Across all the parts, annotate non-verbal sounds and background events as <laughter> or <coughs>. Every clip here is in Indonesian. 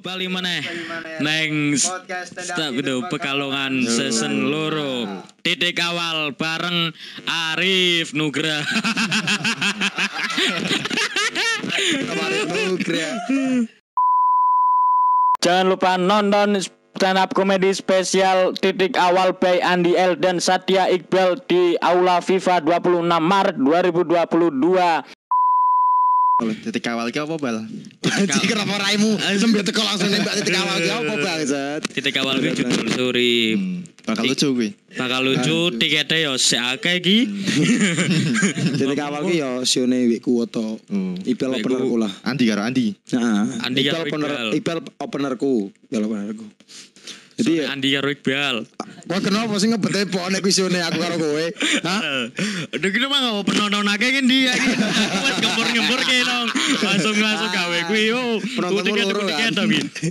bali meneh neng Podcast stand up stop itu itu pekalongan season loro. Titik awal bareng Arif Nugra. <laughs> Jangan lupa nonton stand up komedi spesial titik awal by Andi L dan Satya Iqbal di Aula FIFA 26 Maret 2022. Titik awal ki apa bal? Jadi <laughs> kenapa raimu <laughs> sambil teko langsung nembak titik awal ki apa bangsat? <laughs> Titik awal itu judul suri Hmm, bakal lucu kuwi. bakal lucu tiketnya yo seake iki. Titik awal ki ya sione wik kuwoto. Oh. Ipel opener ku- ku lah. Andi karo Andi. Nah, Andi Ipel karo opener Iqbal. Ipel openerku, Ipel openerku. Jadi ya, Andi karo Iqbal. Wah kenapa sih ngebete kuwi sione aku karo kowe? Hah? Udah kita mah penonton akeh kan dia Wes ngempur-ngempur kayak dong Langsung langsung gawe kuwi yo Penontonmu Tiket loro, kan?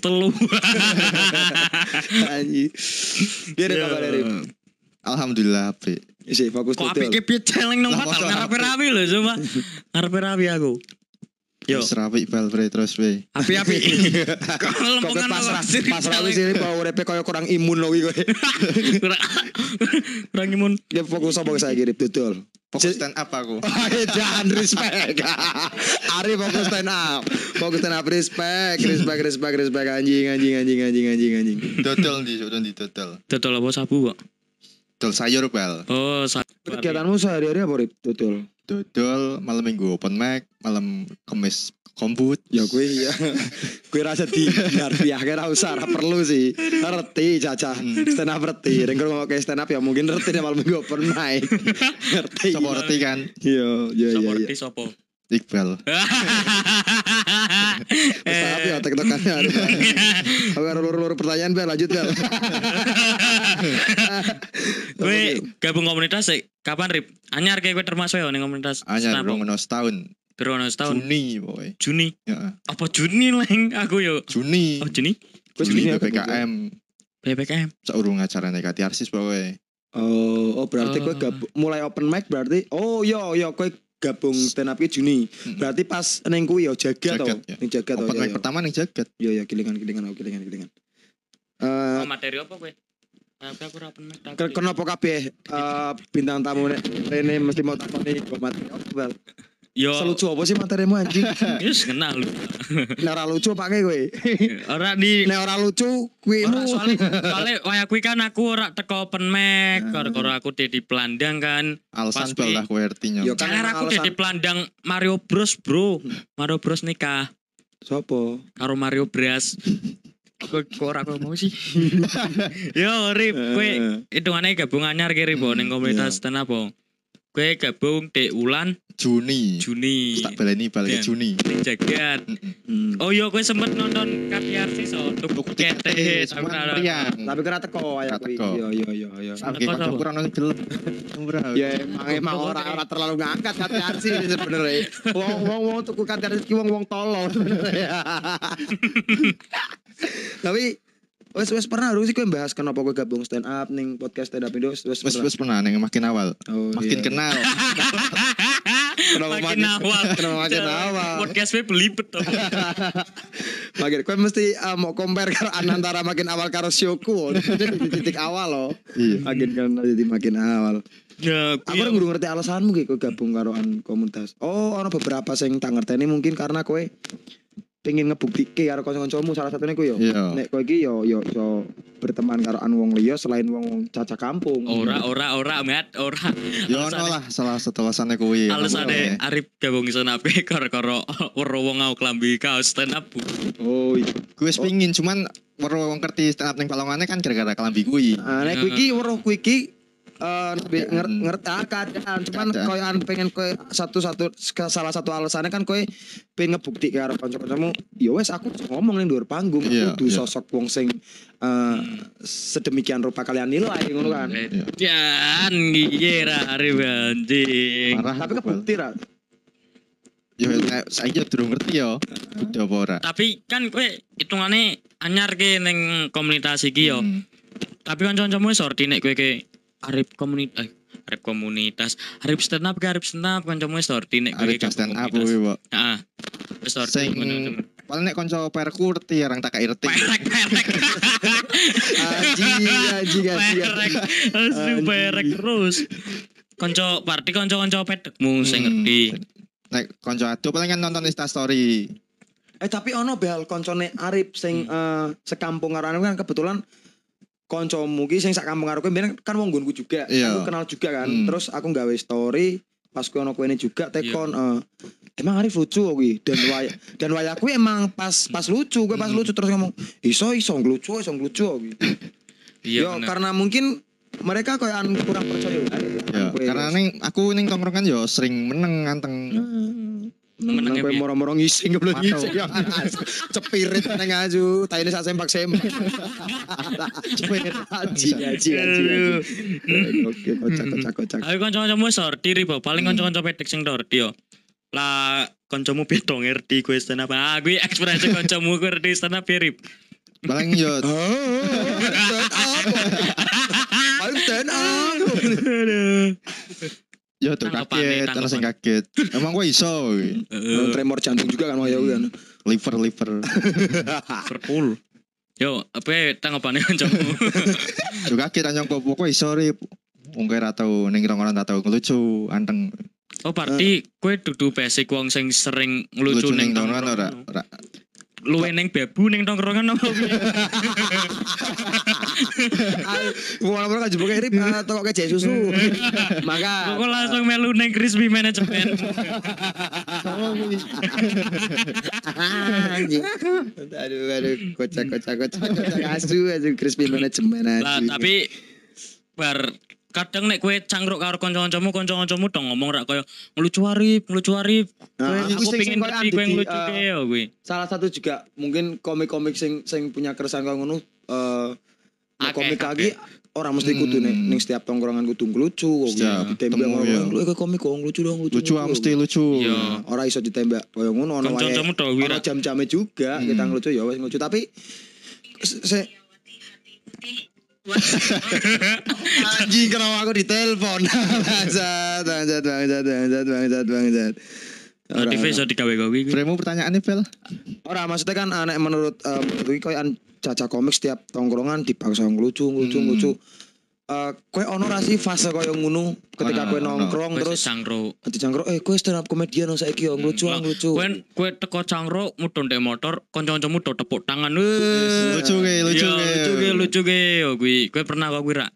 telu <laughs> Anjir. Biar kabar dari Alhamdulillah apik. Isi fokus Kok tutul. apike piye celeng nang patal ngarepe apik? rapi lho coba. Ngarepe rapi aku. Yo, Terus rapi bal bre terus bre. api-api. <laughs> Kok lempengan pasrah pasrah wis ini bawa urepe koyo kurang imun loh kowe. Kurang kurang imun. Ya fokus apa saya kirim tutul. Fokus stand up aku. <laughs> Jangan respect. <laughs> Ari fokus stand up. Fokus stand up respect, respect, respect, respect anjing, anjing, anjing, anjing, anjing, anjing. Dodol di, dodol di dodol. Dodol apa sabu kok? Dodol sayur bal. Oh, sabu. Kegiatanmu sehari-hari apa Rip? Tutul. Dodol malam minggu open mic, malam kemis kombut. Ya gue ya. gue rasa di harfiah kira usah perlu sih. Ngerti caca. Stand up ngerti. Ring kalau ngomong kayak stand up ya mungkin ngerti deh malam minggu open mic. <laughs> ngerti. Sopo ngerti kan? Iya, iya, iya. Sopo iya. di sopo? Iqbal. Wes tahap ya tek-tekannya. Aku ada loro-loro pertanyaan Bel, lanjut Bel. <laughs> Gue gabung komunitas sih. Kapan Rip? Anyar kayak gue termasuk ya ning komunitas. Up. rong ono setahun. Biru ono setahun. Juni boy. Juni. Ya. Apa Juni leng? Aku yo. Juni. Oh Juni? Gue Juni PPKM. PPKM. Saurung acara nekati arsis pokoknya. Oh, oh berarti Oh. gue mulai open mic berarti oh yo yo gue gabung stand up Juni. Berarti pas neng kuwi yo jaga to. Jagat, ya. Ning jaga to. Mic yo. pertama nih jagat. Yo yo kilingan-kilingan aku kilingan-kilingan. Eh Oh materi apa. Ken- Kenapa kabeh eh, bintang tamu nek Rene mesti mau takoni materi apa Bel? Yo. Selucu apa sih materimu anjing? <laughs> Yus kenal lu. <laughs> Nek ora lucu pakai kowe. <laughs> Ora di Nek ora lucu kuwi Ora soalnya soalnya waya kuwi kan aku ora teko open mic, karo aku di pelandang kan. Alasan bal lah kowe artinya. Yo, kan aku di pelandang Mario Bros, Bro. Mario Bros nikah Sopo? karo Mario Bros. Kok ora kok mau sih? Yo, Rip, kowe hitungane gabung anyar ki Rip ning komunitas stand up. po. Kowe gabung di Ulan Juni. Juni. Tak baleni balik Iya. Juni. Ning jagat. Hmm. Oh iya, kowe sempet nonton KPRC so tuku kete. ora- meriang. Tapi kira teko kuwi. teko. Yo yo yo yo. Oke, Teko Pak apa? kurang nonton gelem. <laughs> Ya emang emang ora ora terlalu ngangkat KTRC ini <laughs> sebenarnya. Wong wong wong tuku KTRC ki wong wong tolol sebenarnya. <laughs> Tapi wes wes pernah harus sih kowe bahas kenapa kowe gabung stand up ning podcast stand up Indo wes wes Wes pernah. wes pernah ning makin awal. Oh, Makin iya. kenal. <laughs> Kenapa makin makin- awal. <laughs> kenapa makin awal? Podcast gue belibet tuh. <laughs> Makin kowe mesti uh, mau compare karo antara makin awal karo Shioku. Jadi di titik awal loh. Iya. Makin kan jadi makin awal. Ya, Aku ora kudu ngerti alasanmu kowe gabung karo an komunitas. Oh, ana beberapa sing tak ngerteni mungkin karena kowe pengen ngebuktike karo kanca-kancamu salah satunya ku yo. Iya. Nek kowe iki yo yo iso berteman karo an wong liya selain wong caca kampung. ora ora ora met ora. Ya ono lah salah satu alasannya kuwi. Alasannya Arif gabung iso nape <laughs> karo-karo weruh wong ngau klambi kaos stand up. Oh iya. Gue wis pingin cuman weruh wong ngerti stand up ning Palongannya kan gara-gara kelambi kuwi. Ah, nek kowe iki weruh kowe iki eh nger ngerti ah, keadaan cuman kowe an pengen kowe satu-satu salah satu alasannya kan kowe pengen ngebukti karo kanca-kancamu ya wes aku ngomong ning dhuwur panggung Iya, kudu iya. sosok wong sing eh, sedemikian rupa kalian nilai ngono kan. Dan kira Arif anjing. Tapi kebukti ra. Ya nek saiki durung ngerti ya. Udah apa ora? Tapi kan kowe hitungane anyar ke ning komunitas iki yo. Hmm. Tapi kanca-kancamu wis ordi nek kowe ke Arif komunitas eh, Arif komunitas, Arif stand up ke Arif stand up kancamu wis ordi nek gabung stand up kuwi, Pak. Heeh. Wis ngono. paling nek kanca perku reti orang tak reti. Perek perek. <laughs> Aji, aji, aji. Perek. Asu perek terus. Konco party konco-konco pedekmu sing Hmm. ngerti. Nek kanca adu paling kan nonton Insta story. Eh tapi ono bel koncone Arif sing eh, sekampung karo Arif kan kebetulan koncomu ki sing sak kampung karo kowe kan wong nggonku juga. Iya. Aku kenal juga kan. Hmm. Terus aku gawe story pas kowe ono kowe juga tekon eh, emang Arif lucu kuwi dan waya dan waya kuwi emang pas pas lucu gue pas Hmm. lucu terus ngomong iso iso lucu iso lucu kuwi. Iya Yo bener. karena mungkin mereka kayak kurang percaya. Ya, Kowe- karena ning aku ning tongkrongan yo sering meneng anteng. Meneng Menengnya kowe moro-moro ngising belum Atau- ngising. <laughs> Cepirit nang aju, taine sak sempak-sempak. <laughs> Cepirit aji aji aji. Oke, kocak kocak kocak. Ayo kanca-kancamu sorti ribo, paling kanca-kanca pedek sing dorti yo. Lah kancamu beda ngerti kowe stand up. Ah, kuwi ekspresi kancamu kowe ngerti stand up Rip. Paling yo <laughs> Paling stand up. Yo tuh kaget, ana sing kaget. Emang gua iso. <laughs> Heeh. Tremor jantung juga kan waya kan. Liver liver. <laughs> Liverpool. Yo, apa tanggapane kancamu? <laughs> Yo kaget anjong kok kok iso rip. Wong kowe ra tau ning tongkrongan ra tau ngelucu anteng. Oh, berarti kowe dudu basic wong sing sering ngelucu ning tongkrongan ora ora. Luwe ning bebu ning tongkrongan apa piye? Wong ora kan jebuk rip atau kok kayak susu. Maka Kok langsung melu ning crispy management. Aduh aduh kocak kocak kocak kocak asu asu crispy manajemen Lah, tapi bar kadang nek kowe cangkruk karo kanca-kancamu, kanca-kancamu dong ngomong rak koyo ngelucu arif, ngelucu arif. Nah, Kowe- aku aku sing- pengen ngerti kowe Andi, ngelucu kuwi. salah satu juga mungkin komik-komik sing sing punya keresahan kau ngono eh Akeh, komik akeh. lagi orang mesti kudu nih Hmm. ning setiap tongkrongan kudu ngelucu kok Setiap ditembak orang ya. lu eh komik kok ngelucu dong lucu Lucu mesti lucu. Iya. ora iso ditembak koyo ngono ono wira. jam-jame juga Hmm. kita ngelucu ya wis ngelucu tapi Anjing kenapa aku ditelepon <laughs> bangsat bangsat bangsat bangsat bangsat bangsat Notif ora. iso digawe gawe kuwi. Frame pertanyaannya Vel. Ora maksudnya kan menurut eh, menurut iki koyo caca komik setiap tongkrongan dipaksa ngelucu ngelucu Hmm. Ngelucu. Eh kowe ono ra sih fase koyo ngono ketika ono. nongkrong Kowe terus cangkruk. dicangkruk eh kowe stand up comedian saiki yo ngelucu Lah, ngelucu. Kowe kowe teko cangkruk mudhun ndek motor, kanca-kancamu do tepuk tangan. Weh. Lucu ke, lucu Yo, ke. Lucu ke, lucu ke. Yo kuwi, kowe pernah kok kuwi rak?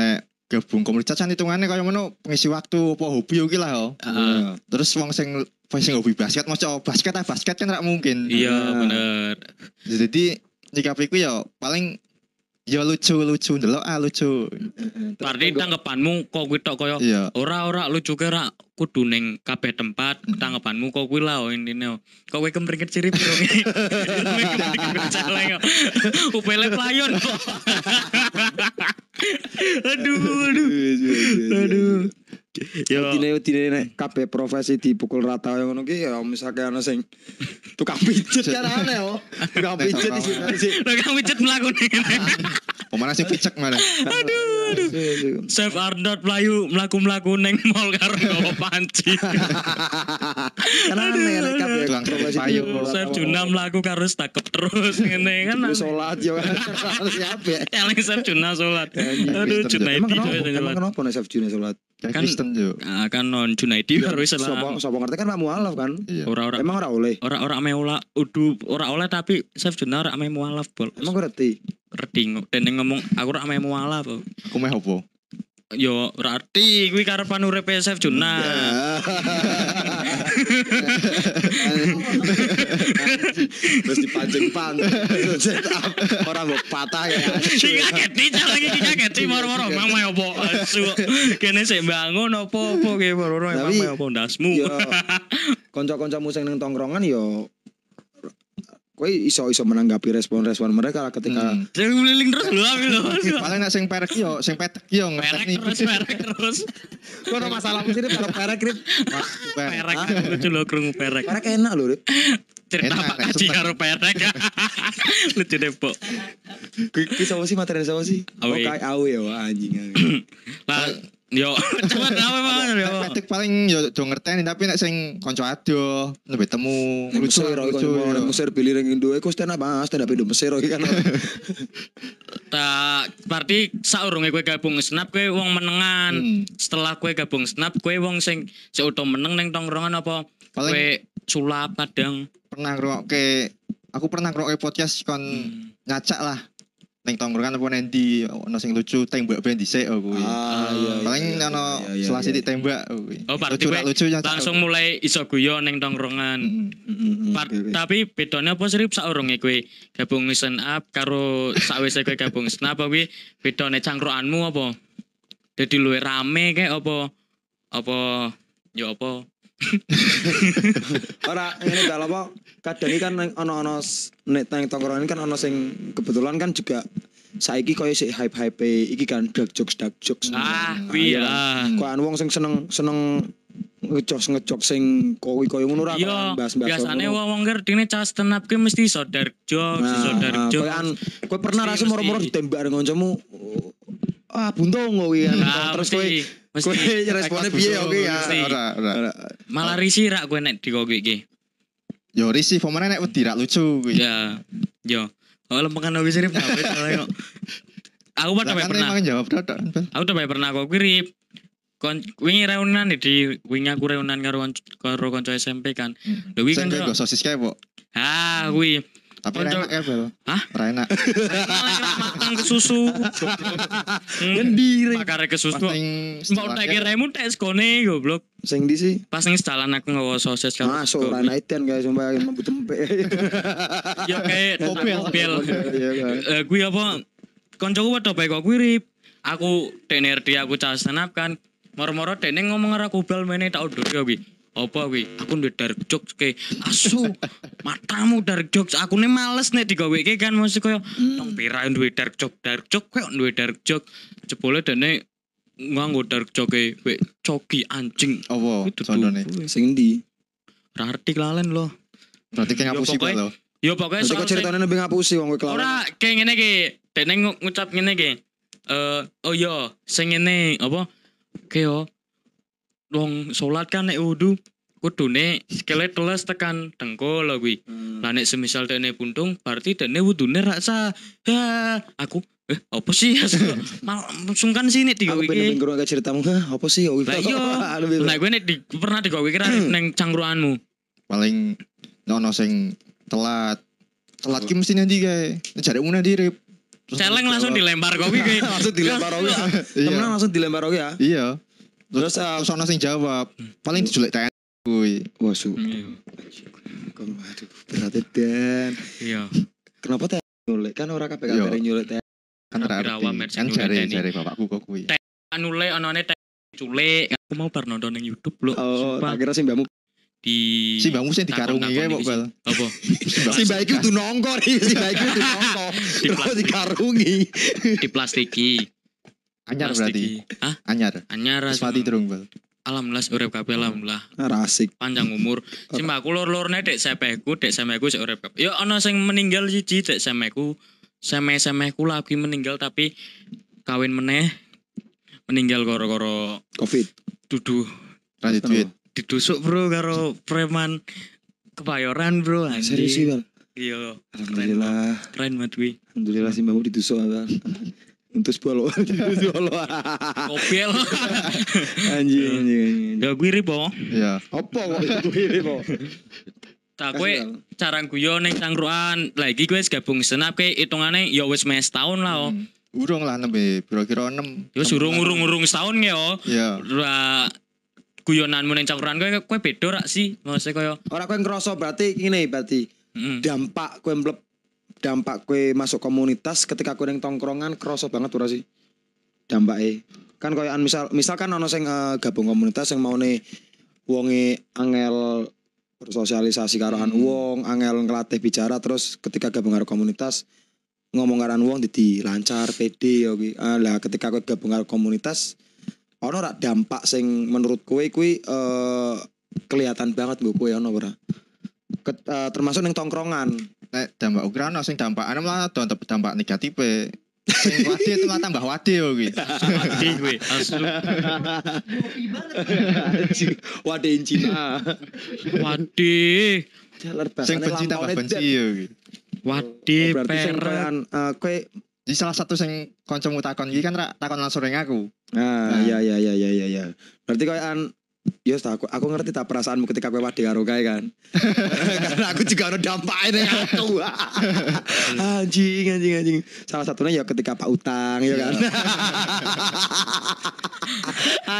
Nek gabung komunitas kan hitungannya kayak ngono pengisi waktu apa hobi iki lah yo. Heeh. Terus wong sing sing hobi basket mau basket ah basket kan rak mungkin. Iya, Nah. bener. Jadi nyikapiku ya paling ya lucu lucu ndelok ah lucu. Berarti tanggapanmu kok kuwi tok koyo Iya. ora ora lucu ke rak kudu ning kabeh tempat tanggapanmu kok kuwi lah oh, intine. Kok kowe kemringet sirip celeng. Upele playon <laughs> aduh, aduh. Aduh. Yo. Dine dine nek kabeh profesi dipukul rata yang ngono ki ya misalkan ana sing <laughs> tukang pijet kan aneh yo. Tukang pijet di sini <laughs> sih. Kamu pijet mlaku Pemana sing picek mana? Aduh aduh. Chef Arnold mlayu mlaku-mlaku ning mall karo nggawa panci. <laughs> Kan aneh nek kabeh Tukang profesi rata. Chef Juna mlaku karo stakep terus ngene kan. Wis salat yo kan siapa Eleng Chef Juna salat. Anjing, Aduh. Junaidi Emang kenapa? salat. nih Chef Juni sholat? Kan- Kristen yo. Ah, kan non Junaidi baru salat. Sopo sopo ngerti kan Pak Mualaf kan? Iya. Ora ora Emang ora oleh. ora ora ame olah udu ora oleh tapi Chef Juna ora ame mualaf bol. Emang ngerti. Ngerti kok. Dene ngomong aku ora ame mualaf. Aku meh opo? Yo ora arti kuwi karepan uripe Chef Juna. <laughs> Terus dipancing pantai. Set up. Orang gue patah ya. Iki kaget iki lagi kaget iki moro-moro mang mae opo. Kene sik bangun opo-opo ki moro-moro Tapi- mae opo ndasmu. Yo konco-konco sing ning tongkrongan yo kowe iso iso menanggapi respon-respon mereka ketika Hmm. Jangan ngeliling terus lho aku lho. Paling nek sing perek yo, sing petek yo ngerti. terus perek terus. <laughs> Kok ada masalah sih karo perek Rip? Perek lucu lho krungu perek. Perek enak lho Rip. Cerita Pak enak, Haji karo perek. <laughs> Lucu deh, Pok. Kuwi sapa sih materi sapa sih? Oh, Awe. kayak awe ya wah, anjing. <clears throat> Lah yo <laughs> cepet apa banget yo. Petik paling yo do ngerteni tapi nek sing kanca ado lebih temu lucu lucu. Mesir pilih ring Indo, iku stand up ah, stand up Indo Mesir iki kan. <laughs> Tak berarti saurunge kowe gabung snap kowe wong menengan. Hmm. Setelah kowe gabung snap kowe wong sing sik utuh meneng ning tongkrongan apa Paling- kowe sulap kadang. Pernah ngrungokke aku pernah ngrungokke podcast kon Hmm. ngacak lah. Ning tongkrongan apa nendi ono sing lucu tembak ben dhisik oh kuwi. Ah, iya. Paling ono iya. sithik tembak oh kuwi. Oh, berarti lucu, lucu. Langsung mulai iso guyon ning tongkrongan. Tapi bedanya apa sih saurunge kowe gabung stand up karo sakwise kowe gabung snap kuwi bedane cangkruanmu apa? Dadi luwih rame kayak apa? Apa ya apa? Ora ngene dal apa? Kadang iki kan ono-ono nek nang tongkrongan kan ono sing kebetulan kan juga saiki koyo sik hype-hype iki kan dark jokes dark jokes. Ah, kuwi iya ya. Kok anu wong sing seneng seneng ngejokes ngejokes sing kowi koyo ngono ora Iya, bahas-bahas. biasane ngono. wong-wong ngertine cas stand up ki mesti iso dark jokes, iso Nah, dark ah, jokes. kowe an kowe pernah rasa moro-moro ditembak dengan kancamu ah buntung kowe kan Nah, terus mesti, kowe mesti. kowe responnya piye oke ya. Ora, ora. Malah risih rak kowe nek di kowe iki. Yo risi pemane nek wedi rak lucu kuwi. Ya, yo. Oh, lempengan itu kok. Aku kan pernah. emang jawab. Aku udah pernah kok kirip. Kon wingi reunan di wingi aku reunan karo karo kanca SMP kan. Lho wingi Sing kan. sosis kae, Pok. Ah, kuwi. Tapi enak ya, Bel. Hah? Ora enak. Makan ke susu. Ngendi, Rik? Makare ke susu. Pas ning Mbok tak tek skone goblok. sing di sih Pas ning sedalan aku nggawa sosis karo masuk ora naiten guys sumpah mampu tempe <laughs> Ya kayak Mobil. mobil. Iya kan. Eh kuwi apa koncoku wedok bae kok kuwi Aku DNRD aku cah stand up kan. Moro-moro dene ngomong karo aku bal mene tak udur ya kuwi. Apa kuwi? Aku duwe dark jokes ke asu. Matamu dark jokes. Aku nih males nek digaweke kan mesti koyo nang pira duwe dark joke, dark joke koyo duwe dark joke. Jebule dene nganggo dark joke e wek coki anjing. Apa Itu condone? tuh. sing ndi Ora ngerti lalen loh. Berarti kayak Ya, ngapusi kok lho. Ya pokoknya soal kok ceritanya lebih ngapusi wong kowe kelawan Ora kayak ngene iki. Dene ngu- ngucap ngene iki. Eh oh iya, sing ngene apa? Keo wong salat kan nek wudu kudune sikile teles tekan dengkul lho kuwi. Hmm. Lah nek semisal dene buntung berarti dene wudune ra sah. Ya, aku eh apa sih? <laughs> Mal sungkan sih nek digawe aku pengen iki. ngrungokne ceritamu Hah, apa sih Lah iya. <laughs> Lah kowe nek di, pernah digawe kira neng cangkruanmu. Paling ono sing telat. Telat ki mesti nanti. Jaremu nanti rip. Terus Celeng <laughs> langsung dilempar kowe iki. langsung dilempar ya Iya. temenan langsung dilempar oke ya Iya. Terus ah, Terus ono sing jawab. Paling dijulik TN kuwi. wah su Iya. aduh berarti dan Iya. kenapa teh nyulik kan ora kabeh Iya. kabeh nyulik teh Kan ora mersi Kan jare TNI. jare bapakku kok kuwi. anule anane tek culik aku mau bar nonton ning YouTube lho oh tak kira sih mbakmu di Si mbakmu sing dikarungi kae kok, Bal. apa <laughs> si mbak iki kudu nongkor si mbak iki kudu nongkor terus dikarungi di plastiki Anyar berarti. Hah? Anyar. anyar Wis mati durung, Bal. alhamdulillah urip kabeh alhamdulillah. Rasik panjang umur. <laughs> Si mbakku lor-lorne dek sepeku dek semeku sik urip kabeh. Ya ana sing meninggal siji dek semeku. Seme-semeku lagi meninggal tapi kawin meneh. Meninggal koro-koro covid. duduh Lanjut duit. didusuk bro karo preman kepayoran bro anjing. serius sih bang iya. Alhamdulillah. Keren banget gue alhamdulillah si mbakmu ditusuk bang untuk <laughs> untuk bolo kopel <laughs> anjing anjing anjing. Ya gue ripo Iya. apa kok itu ini kok tak gue cara guyon ning cangkruan lagi gue gabung senap ke hitungane ya wis mes tahun lah oh. Hmm. Urung lah nembe. Kira-kira 6. ya urung urung urung setahun ya oh. Iya. Lah, guyonanmu ning cangkruan gue gue beda rak sih? Maksudnya koyo Ora kowe ngerasa berarti ngene berarti mm, dampak kowe mleb dampak kowe masuk komunitas ketika kowe ning tongkrongan kerasa banget ora sih? Dampake. Kan koyoan misal misalkan ono sing eh, gabung komunitas yang mau nih wonge angel bersosialisasi karoan Hmm. wong, angel ngelatih bicara terus ketika gabung karo komunitas ngomong karan wong jadi lancar, pede ya kuwi. Ah, lah ketika kowe gabung karo komunitas ono ora dampak sing menurut kowe kuwi eh kelihatan banget nggo kowe ono ora? Ket- eh, termasuk ning tongkrongan nek dampak ukuran sing dampak malah ada dampak negatif e. Sing wadi itu malah tambah wadi yo kuwi. Gue. Asu. Anjing, Wadah Cina. Jalar Sing benci tambah benci yo kuwi. Koyoan eh, kowe Jadi salah satu sing kancamu takon iki kan ra takon langsung ring aku. Ah, Nah. iya iya iya iya iya iya. Berarti koyoan Ya yes, aku aku ngerti tak perasaanmu ketika kowe wadi karo kae kan. <laughs> Karena aku juga ada dampaknya dengan aku. <laughs> anjing anjing anjing. Salah satunya ya ketika Pak Utang ya kan. <laughs>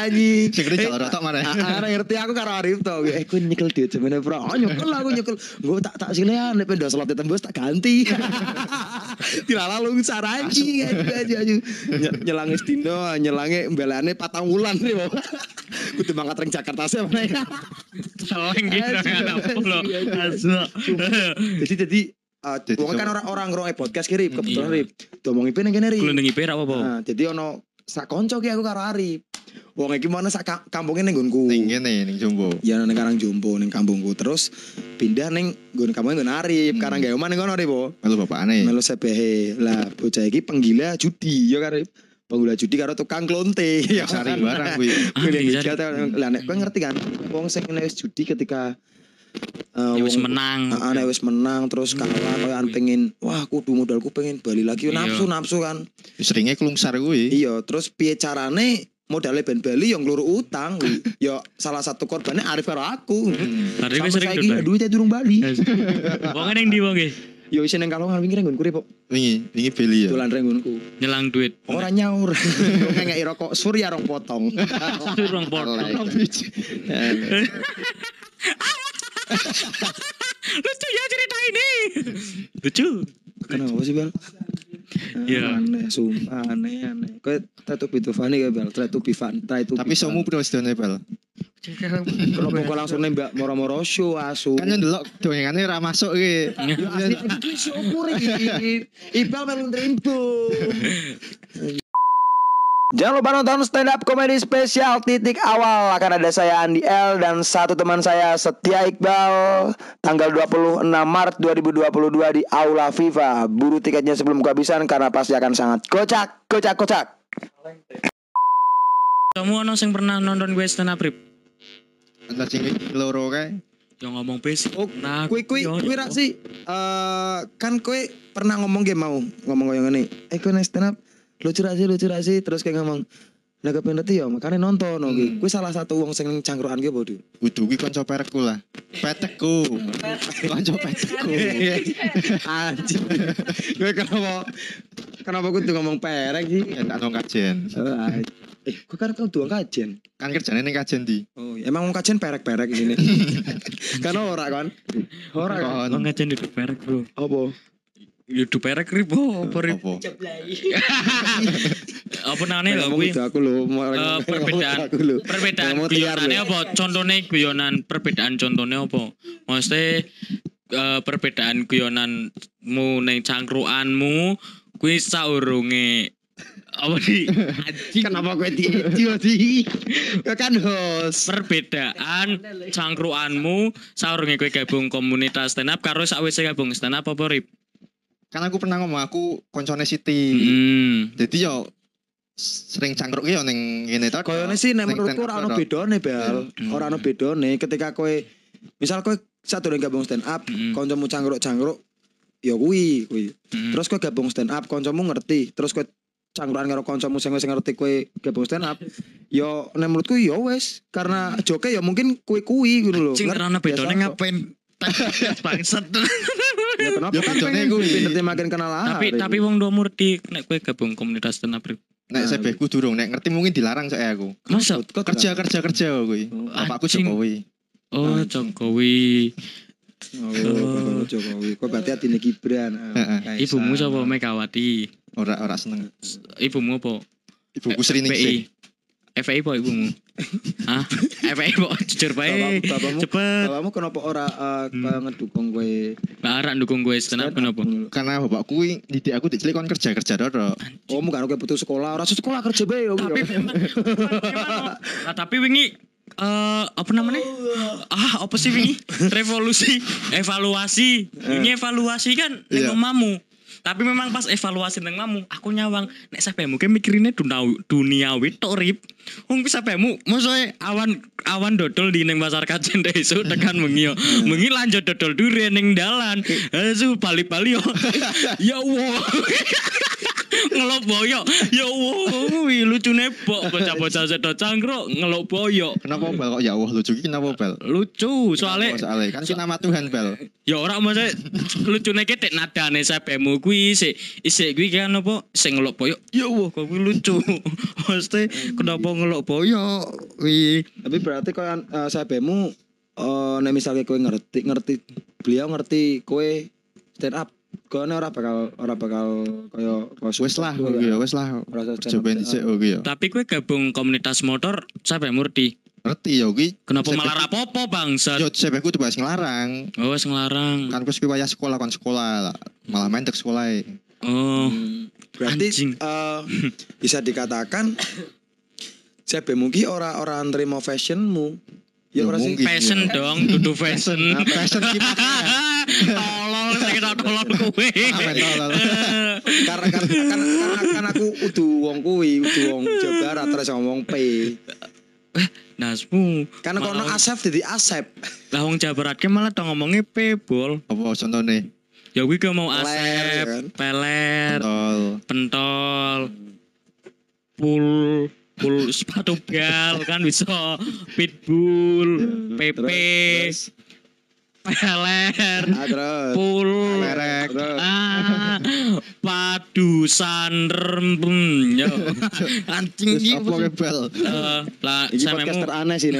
anjing. Sing kene jalur otok mana. Ah, ah, ngerti aku karo Arif to. Eh ku nyekel duit semene bro. Oh, nyekel aku nyekel. Gue tak tak silean nek pendas slot tembus tak ganti. Dilala lu saranji anjing anjing. Nye- Nyelange Stino, nyelange mbelane patang wulan nih, Bang. Kudu mangkat ring Jakarta sih mana ya. Seleng gitu kan lo. Asu. Jadi jadi uh, wong kan orang-orang ngrungokke podcast ki Rip, kebetulan Iya. Rip. Domong IP ning kene Rip. Kulo nengi perak apa? Nah, jadi ono sak konco ki aku karo Arif. Wong iki mana sak ka- kampungnya ning nggonku. Ning kene ning Jombo. Ya nang Karang Jombo ning kampungku. Terus pindah ning nggon kampungnya nggon Arif. Hmm. Karang gawe omah ning kono po. Melu bapakane. Melu sebehe. Lah bocah iki penggila judi ya kan Rip. Penggila judi karo tukang klonte. Ya Sari kan? barang kuwi. Kuwi Ah, ning Lah nek kowe ngerti kan, wong sing wis judi ketika eh, Ya wis menang. Ah, nek wis menang terus kalah koyoan pengen wah kudu modalku pengen bali lagi Iya. nafsu nafsu kan. Seringe kelungsar kuwi. Iya, terus piye carane modalnya ben bali yang ngeluru utang <laughs> ya salah satu korbannya Arif karo aku. Tadi Sampai gue sering saiki dodol. duitnya durung bali. Wong ning ndi wong e? Yo isi neng kalongan wingi renggonku Rip, kok. Wingi, wingi beli ya. Dolan renggonku. Nyelang duit. Ora nyaur. <laughs> Ngengeki rokok surya rong potong. Durung potong. <laughs> Lucu ya cerita ini. Lucu. Kenapa sih, Bel? Iya. Aneh, sumpah aneh aneh. Kowe try to be too funny ya, Bel. Try to be fun. Try to Tapi fun. somu piro sedone Bel? Kenapa kok langsung nembak moro-moro show asu? Kan yo ndelok dongengane ra masuk iki. Asli iki syukur iki. Ibal melu trimbo. <laughs> Jangan lupa nonton stand up komedi spesial titik awal akan ada saya Andi L dan satu teman saya Setia Iqbal tanggal 26 Maret 2022 di Aula Viva. Buru tiketnya sebelum kehabisan karena pasti akan sangat kocak, kocak, kocak. Kamu ono sing pernah nonton gue stand up rip? Lah sing loro kae. Yang ngomong basic. Oh, nah, Kui kui yo, kui rak sih eh kan kue pernah ngomong game mau ngomong kayak ngene. Eh kue nek stand up lucu sih lucu sih terus kayak ngomong Nah kepen ya makanya nonton oke. Kue salah satu wong sing cangkruan ki bodoh. Kudu kuwi kanca perekku lah. Petekku. Kanca petekku. Anjir. Kue kenapa kenapa kue tuh ngomong perek sih? Enak nang kajen. Oh, anjir. eh, kue kan kau doang kajen. Kan kerjane ning kajen di. Oh, iya. emang wong kajen perek-perek di sini. <laughs> Karena ora kan? Ora kan? Bang aja di perek bro. Apa? Ya di perek rip. Oh, apa rip? Apa? Namanya lah gue? aku lho, mau Eh, perbedaan perbedaan lho. apa contohnya guyonan perbedaan contohnya apa maksudnya eh, perbedaan guyonanmu neng cangkruanmu kuwi saurunge apa di <laughs> Kenapa gue di? Kau kan host. perbedaan cangkruanmu saurunge kowe gabung komunitas stand up karo sakwise gabung stand up apa rip Kan aku pernah ngomong aku koncone Siti. hmm. Jadi yo sering cangkruk yo ning ngene ta. Koyone sih nek menurutku ora ono bedone, Bel. Hmm. Ora ono bedone ketika kowe misal kowe satu yang gabung stand up, Hmm. kancamu cangkruk-cangkruk ya kuwi kuwi. Hmm. Terus kowe gabung stand up, kancamu ngerti. Terus kowe cangkruan karo kancamu sing wis ngerti kowe gabung stand up. Ya nek menurutku ya wis karena joke ya mungkin kuwi-kuwi ngono lho. Cing Ngerti? karena bedone kok. ngapain <laughs> bangsat <laughs> Ya kenapa? Ya kan pengen kuwi. pinter makin kenal ah, tapi tapi wong dua ngerti nek kowe gabung komunitas stand up rip Nek sebehku durung, nek ngerti mungkin dilarang saya aku. masa Kok Kerja kerja kerja kuwi. Oh, Bapakku. Jokowi. Oh, Jokowi. Oh, Jokowi. Kok berarti atine Gibran. Ah. Ibumu sapa Megawati? Ora ora seneng. Ibumu apa? Ibuku Sri. Ningsih. FPI apa ibumu? Hah? FPI apa? Jujur bae. Bapak- Cepet. Bapakmu kenapa ora uh, Hmm. ngedukung kowe? Barak dukung gue up kenapa? Karena bapakku kuwi didik aku dicilik kon kerja kerja doro. Oh, mu kan kowe putus sekolah, ora sekolah kerja bae yo. Tapi Nah, tapi wingi eh apa namanya? Ah, apa sih ini? <laughs> Revolusi, evaluasi. Ini evaluasi kan neng Iya. Tapi memang pas evaluasi neng mamu, aku nyawang nek sampai mungkin mikirinnya dunia duniawi tok rip. Wong bisa sampai maksudnya awan awan dodol di neng pasar kajen deh isu tekan mengi yo. <laughs> Mengi lanjut dodol durian neng dalan. <laughs> Asu bali-bali yo. <laughs> ya Allah. Ngelok boyo ya Allah wih lucune bok bocah-bocah sedo cangkruk ngelok boyo Kenapa bal kok ya Allah lucu iki kenapa bal? lucu soalnya soalnya kan kita nama Tuhan bal. ya ora maksudnya lucune ketek nadane sabemu kuwi sik isik kuwi kan apa? Sing ngelok boyo ya Allah kok kuwi lucu. <laughs> Mesti kenapa ngelok boyo wih. Tapi berarti kau yang uh, sabemu eh nek misalnya kowe ngerti ngerti beliau ngerti kowe stand up. Kowe ora bakal ora bakal kaya Wes lah oke ya, wes lah. Coba dhisik oke ya. tapi kue gabung komunitas motor sabemu murti Ngerti ya kuwi. kenapa malah rapopo bangsa Yo sebeku tuh bahas ngelarang. oh wis ngelarang Kan wis kuwi sekolah kan sekolah lah. Malah main tek sekolah oh Berarti Anjing. eh, bisa dikatakan <coughs> sabemu ki ora ora nerima fashionmu. Ya Ya, ora sih. mungkin. fashion Iya. dong <laughs> dudu fashion Nah, fashion <laughs> ki tolol saya kira tolol <laughs> kowe Amen, tolol. karena kan kan karena kan aku udu wong kuwi, udu wong Jawa Barat terus ngomong P. nasmu Karena kono Malah- Asep jadi Asep. lah wong Jawa Barat ki malah tau ngomongnya pebol Apa contohnya? ya gue gak mau Peler, asep ya kan? peler Tol. pentol pul pul sepatu bal kan bisa pitbull pp Terus, peler ah, terus. pul Merek. Ah padusan rembem yo <laughs> anjing Terus iki apa ke bal? Eh, lah Ini sampe podcast mu teraneh sih.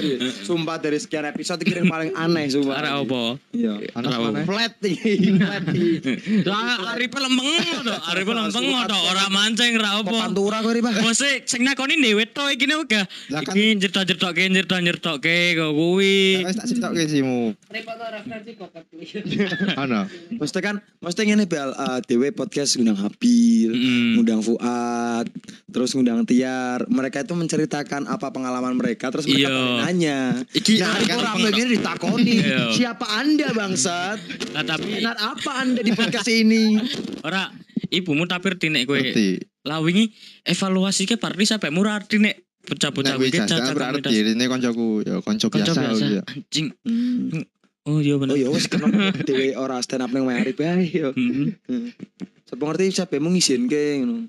<laughs> Sumpah dari sekian episode yang paling aneh sumpah. arek apa Iya. Mana? Flat nih, flat nih. Lah aripe lempeng to, aripe lempeng to, ora mancing ra apa. Pantura kok riba. Bose sing nakoni dhewe to iki nek uga. Kan- Iki cerita-ceritoke cerita-ceritoke kok kuwi. Wes tak cerita ke simu. Ana. Maksudnya kan, maksudnya ngene bel uh, dewe podcast ngundang Habil, Mm. ngundang Fuad, terus ngundang Tiar. Mereka itu menceritakan apa pengalaman mereka, terus mereka balik nanya. Iki Nah, kan itu rame gini ditakoni. <laughs> Iya. Siapa anda bangsat? Nah, tapi Minat apa anda di podcast ini? ora ibumu tapi ngerti nek kowe. Ngerti. Lah wingi evaluasi ke parti sampe murah arti nek bocah-bocah Nek wis iki jajan cacat berarti ini koncoku ya konco biasa biasa ya. anjing. Oh iya bener. Oh ya wes <laughs> kenapa dewe ora stand up ning mari bae yo. Hmm. Sapa ngerti siapa mau ngizinke ngono.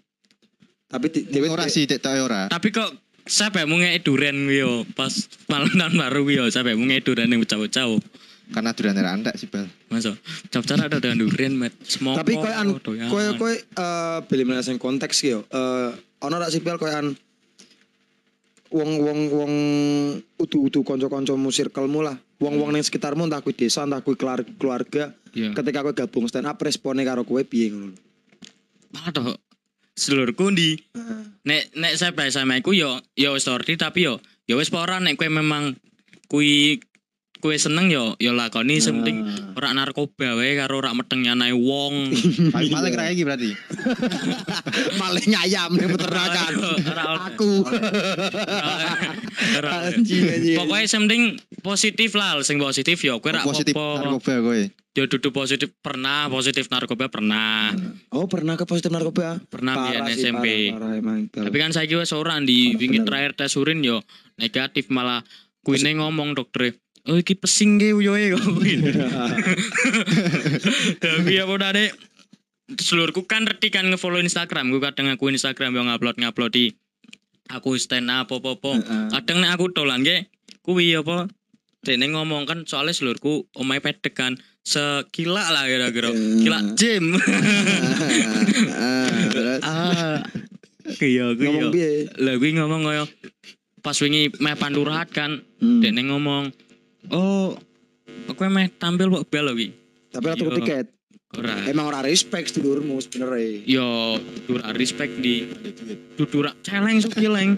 Tapi dewe Ora sih tek tok ora. Tapi kok sampe mu ngek duren kuwi yo pas malam tahun baru kuwi yo sampe mu ngek duren ning bocah-bocah. yo. Karena duran era antek sih bal. Masa cap-cara ada dengan durian met semua Tapi kowe an doyan. kowe kowe eh beli mana sing konteks yo. Eh ono rak sipil kowe an wong wong wong udu-udu kanca-kancamu circlemu lah. Wong-wong ning sekitarmu entah kuwi desa entah kuwi keluarga Iya. ketika kowe gabung stand up responnya karo kowe piye ngono. Aduh. Sedulurku ndi? Nek nek saya sama iku yo yo ngerti tapi yo yo wis apa ora nek kowe memang kui kowe seneng yo yo lakoni sing penting ora narkoba wae karo ora meteng nyanae wong. <laughs> Paling paling kira iki berarti. <laughs> Malah nyayam ning peternakan. Aku. Pokoknya sing penting positif lah, sing positif yo kowe ora Positif apa. narkoba kowe. Yo dudu positif pernah, positif narkoba pernah. Oh pernah ke positif narkoba? Pernah Parah sih, SMP. Parah, parah emang. Tapi kan saya wis ora di Oh, terakhir tes urin yo negatif malah kuine ngomong dokter Oh iki pesing ge uyoe kok kuwi. <laughs> <laughs> Tapi apa dane seluruhku kan reti kan nge-follow Instagram, gue kadang aku Instagram yang ngupload ngupload di aku stand up apa-apa. Heeh. Kadang nek aku dolan ge kuwi apa Dene ngomong kan soalnya seluruhku omahe pedek kan sekila lah kira-kira. Kila gym. Ah, terus ah. Iya, kuwi ngomong yo. piye? Lah ngomong kaya pas wingi meh pandurahat kan, Hmm. dene ngomong, "Oh, aku meh tampil kok bel kuwi." Tapi tuku Iya. tiket. Ora. Emang ora respect sedulurmu sebenarnya. Yo, dura respect di dudura celeng sok celeng.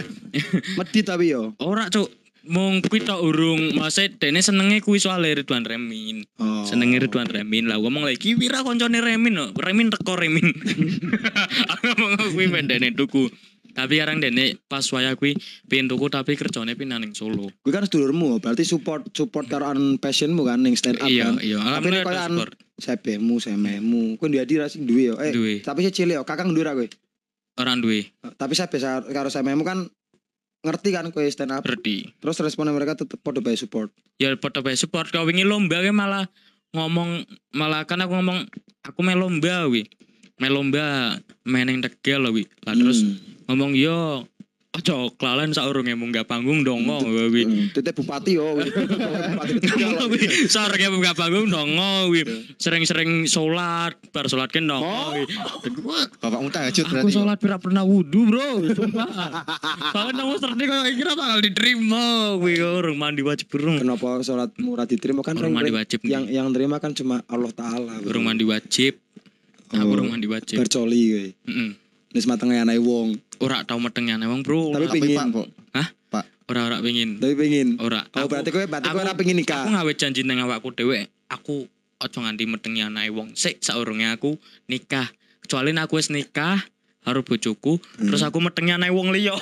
Medit <laughs> tapi yo. Ora, Cuk. Mung kuwi tok urung, maksud dene senenge kuwi soal Ridwan Remin. Oh. Senenge Ridwan Remin lah ngomong lagi wira koncone Remin no. Remin teko Remin. <laughs> <laughs> Aku ngomong kuwi pendene tuku. Tapi sekarang dene pas waya kuwi pengen tuku tapi kerjane pindah ning Solo. Kuwi kan sedulurmu, berarti support support karo an passionmu kan ning stand up Iya, kan. iya. Tapi nek an sebemu, sememu, duwe adi ra sing duwe yo. Eh, Duwe. tapi sih cilik yo, kakang duwe ra kowe. Orang duwe Tapi saya biasa karo sememu kan ngerti kan kowe stand up. berarti. Terus responnya mereka tetep podo bae support. Ya padha bae support kau wingi lomba ke malah ngomong malah kan aku ngomong aku main lomba wi. Main lomba main ning Tegal wi. Lah terus Hmm. Ngomong yo Ojo kelalen saurunge munggah panggung dongo wi. Hmm, Tete bupati yo. Tegal. Saurunge munggah panggung dongo wi. Sering-sering sholat, bar sholat kan dongo Oh. wi. Bapakmu tahajud Aku berarti. sholat pira pernah wudhu bro Sumpah Soalnya nang serdi kaya kira bakal diterima Wih orang mandi wajib burung Kenapa sholat murah diterima kan Orang mandi wajib yang yang terima kan cuma Allah taala. Orang mandi wajib Aku Oh. orang mandi wajib Bercoli kowe. Wis matenge anae wong, Ora tau metengnya emang bro. Tapi Tapi pingin. Pak, kok. Ora ora pengin tapi pengen. Ora. Oh Aku- berarti kowe berarti kowe aku- ora Aku nikah. ngawe janji nang awakku dhewe Aku ojo nganti metengnya anake wong. Sik saurunge aku nikah. Kecuali aku wis nikah Harus bojoku Terus aku metengnya anake wong liya <laughs>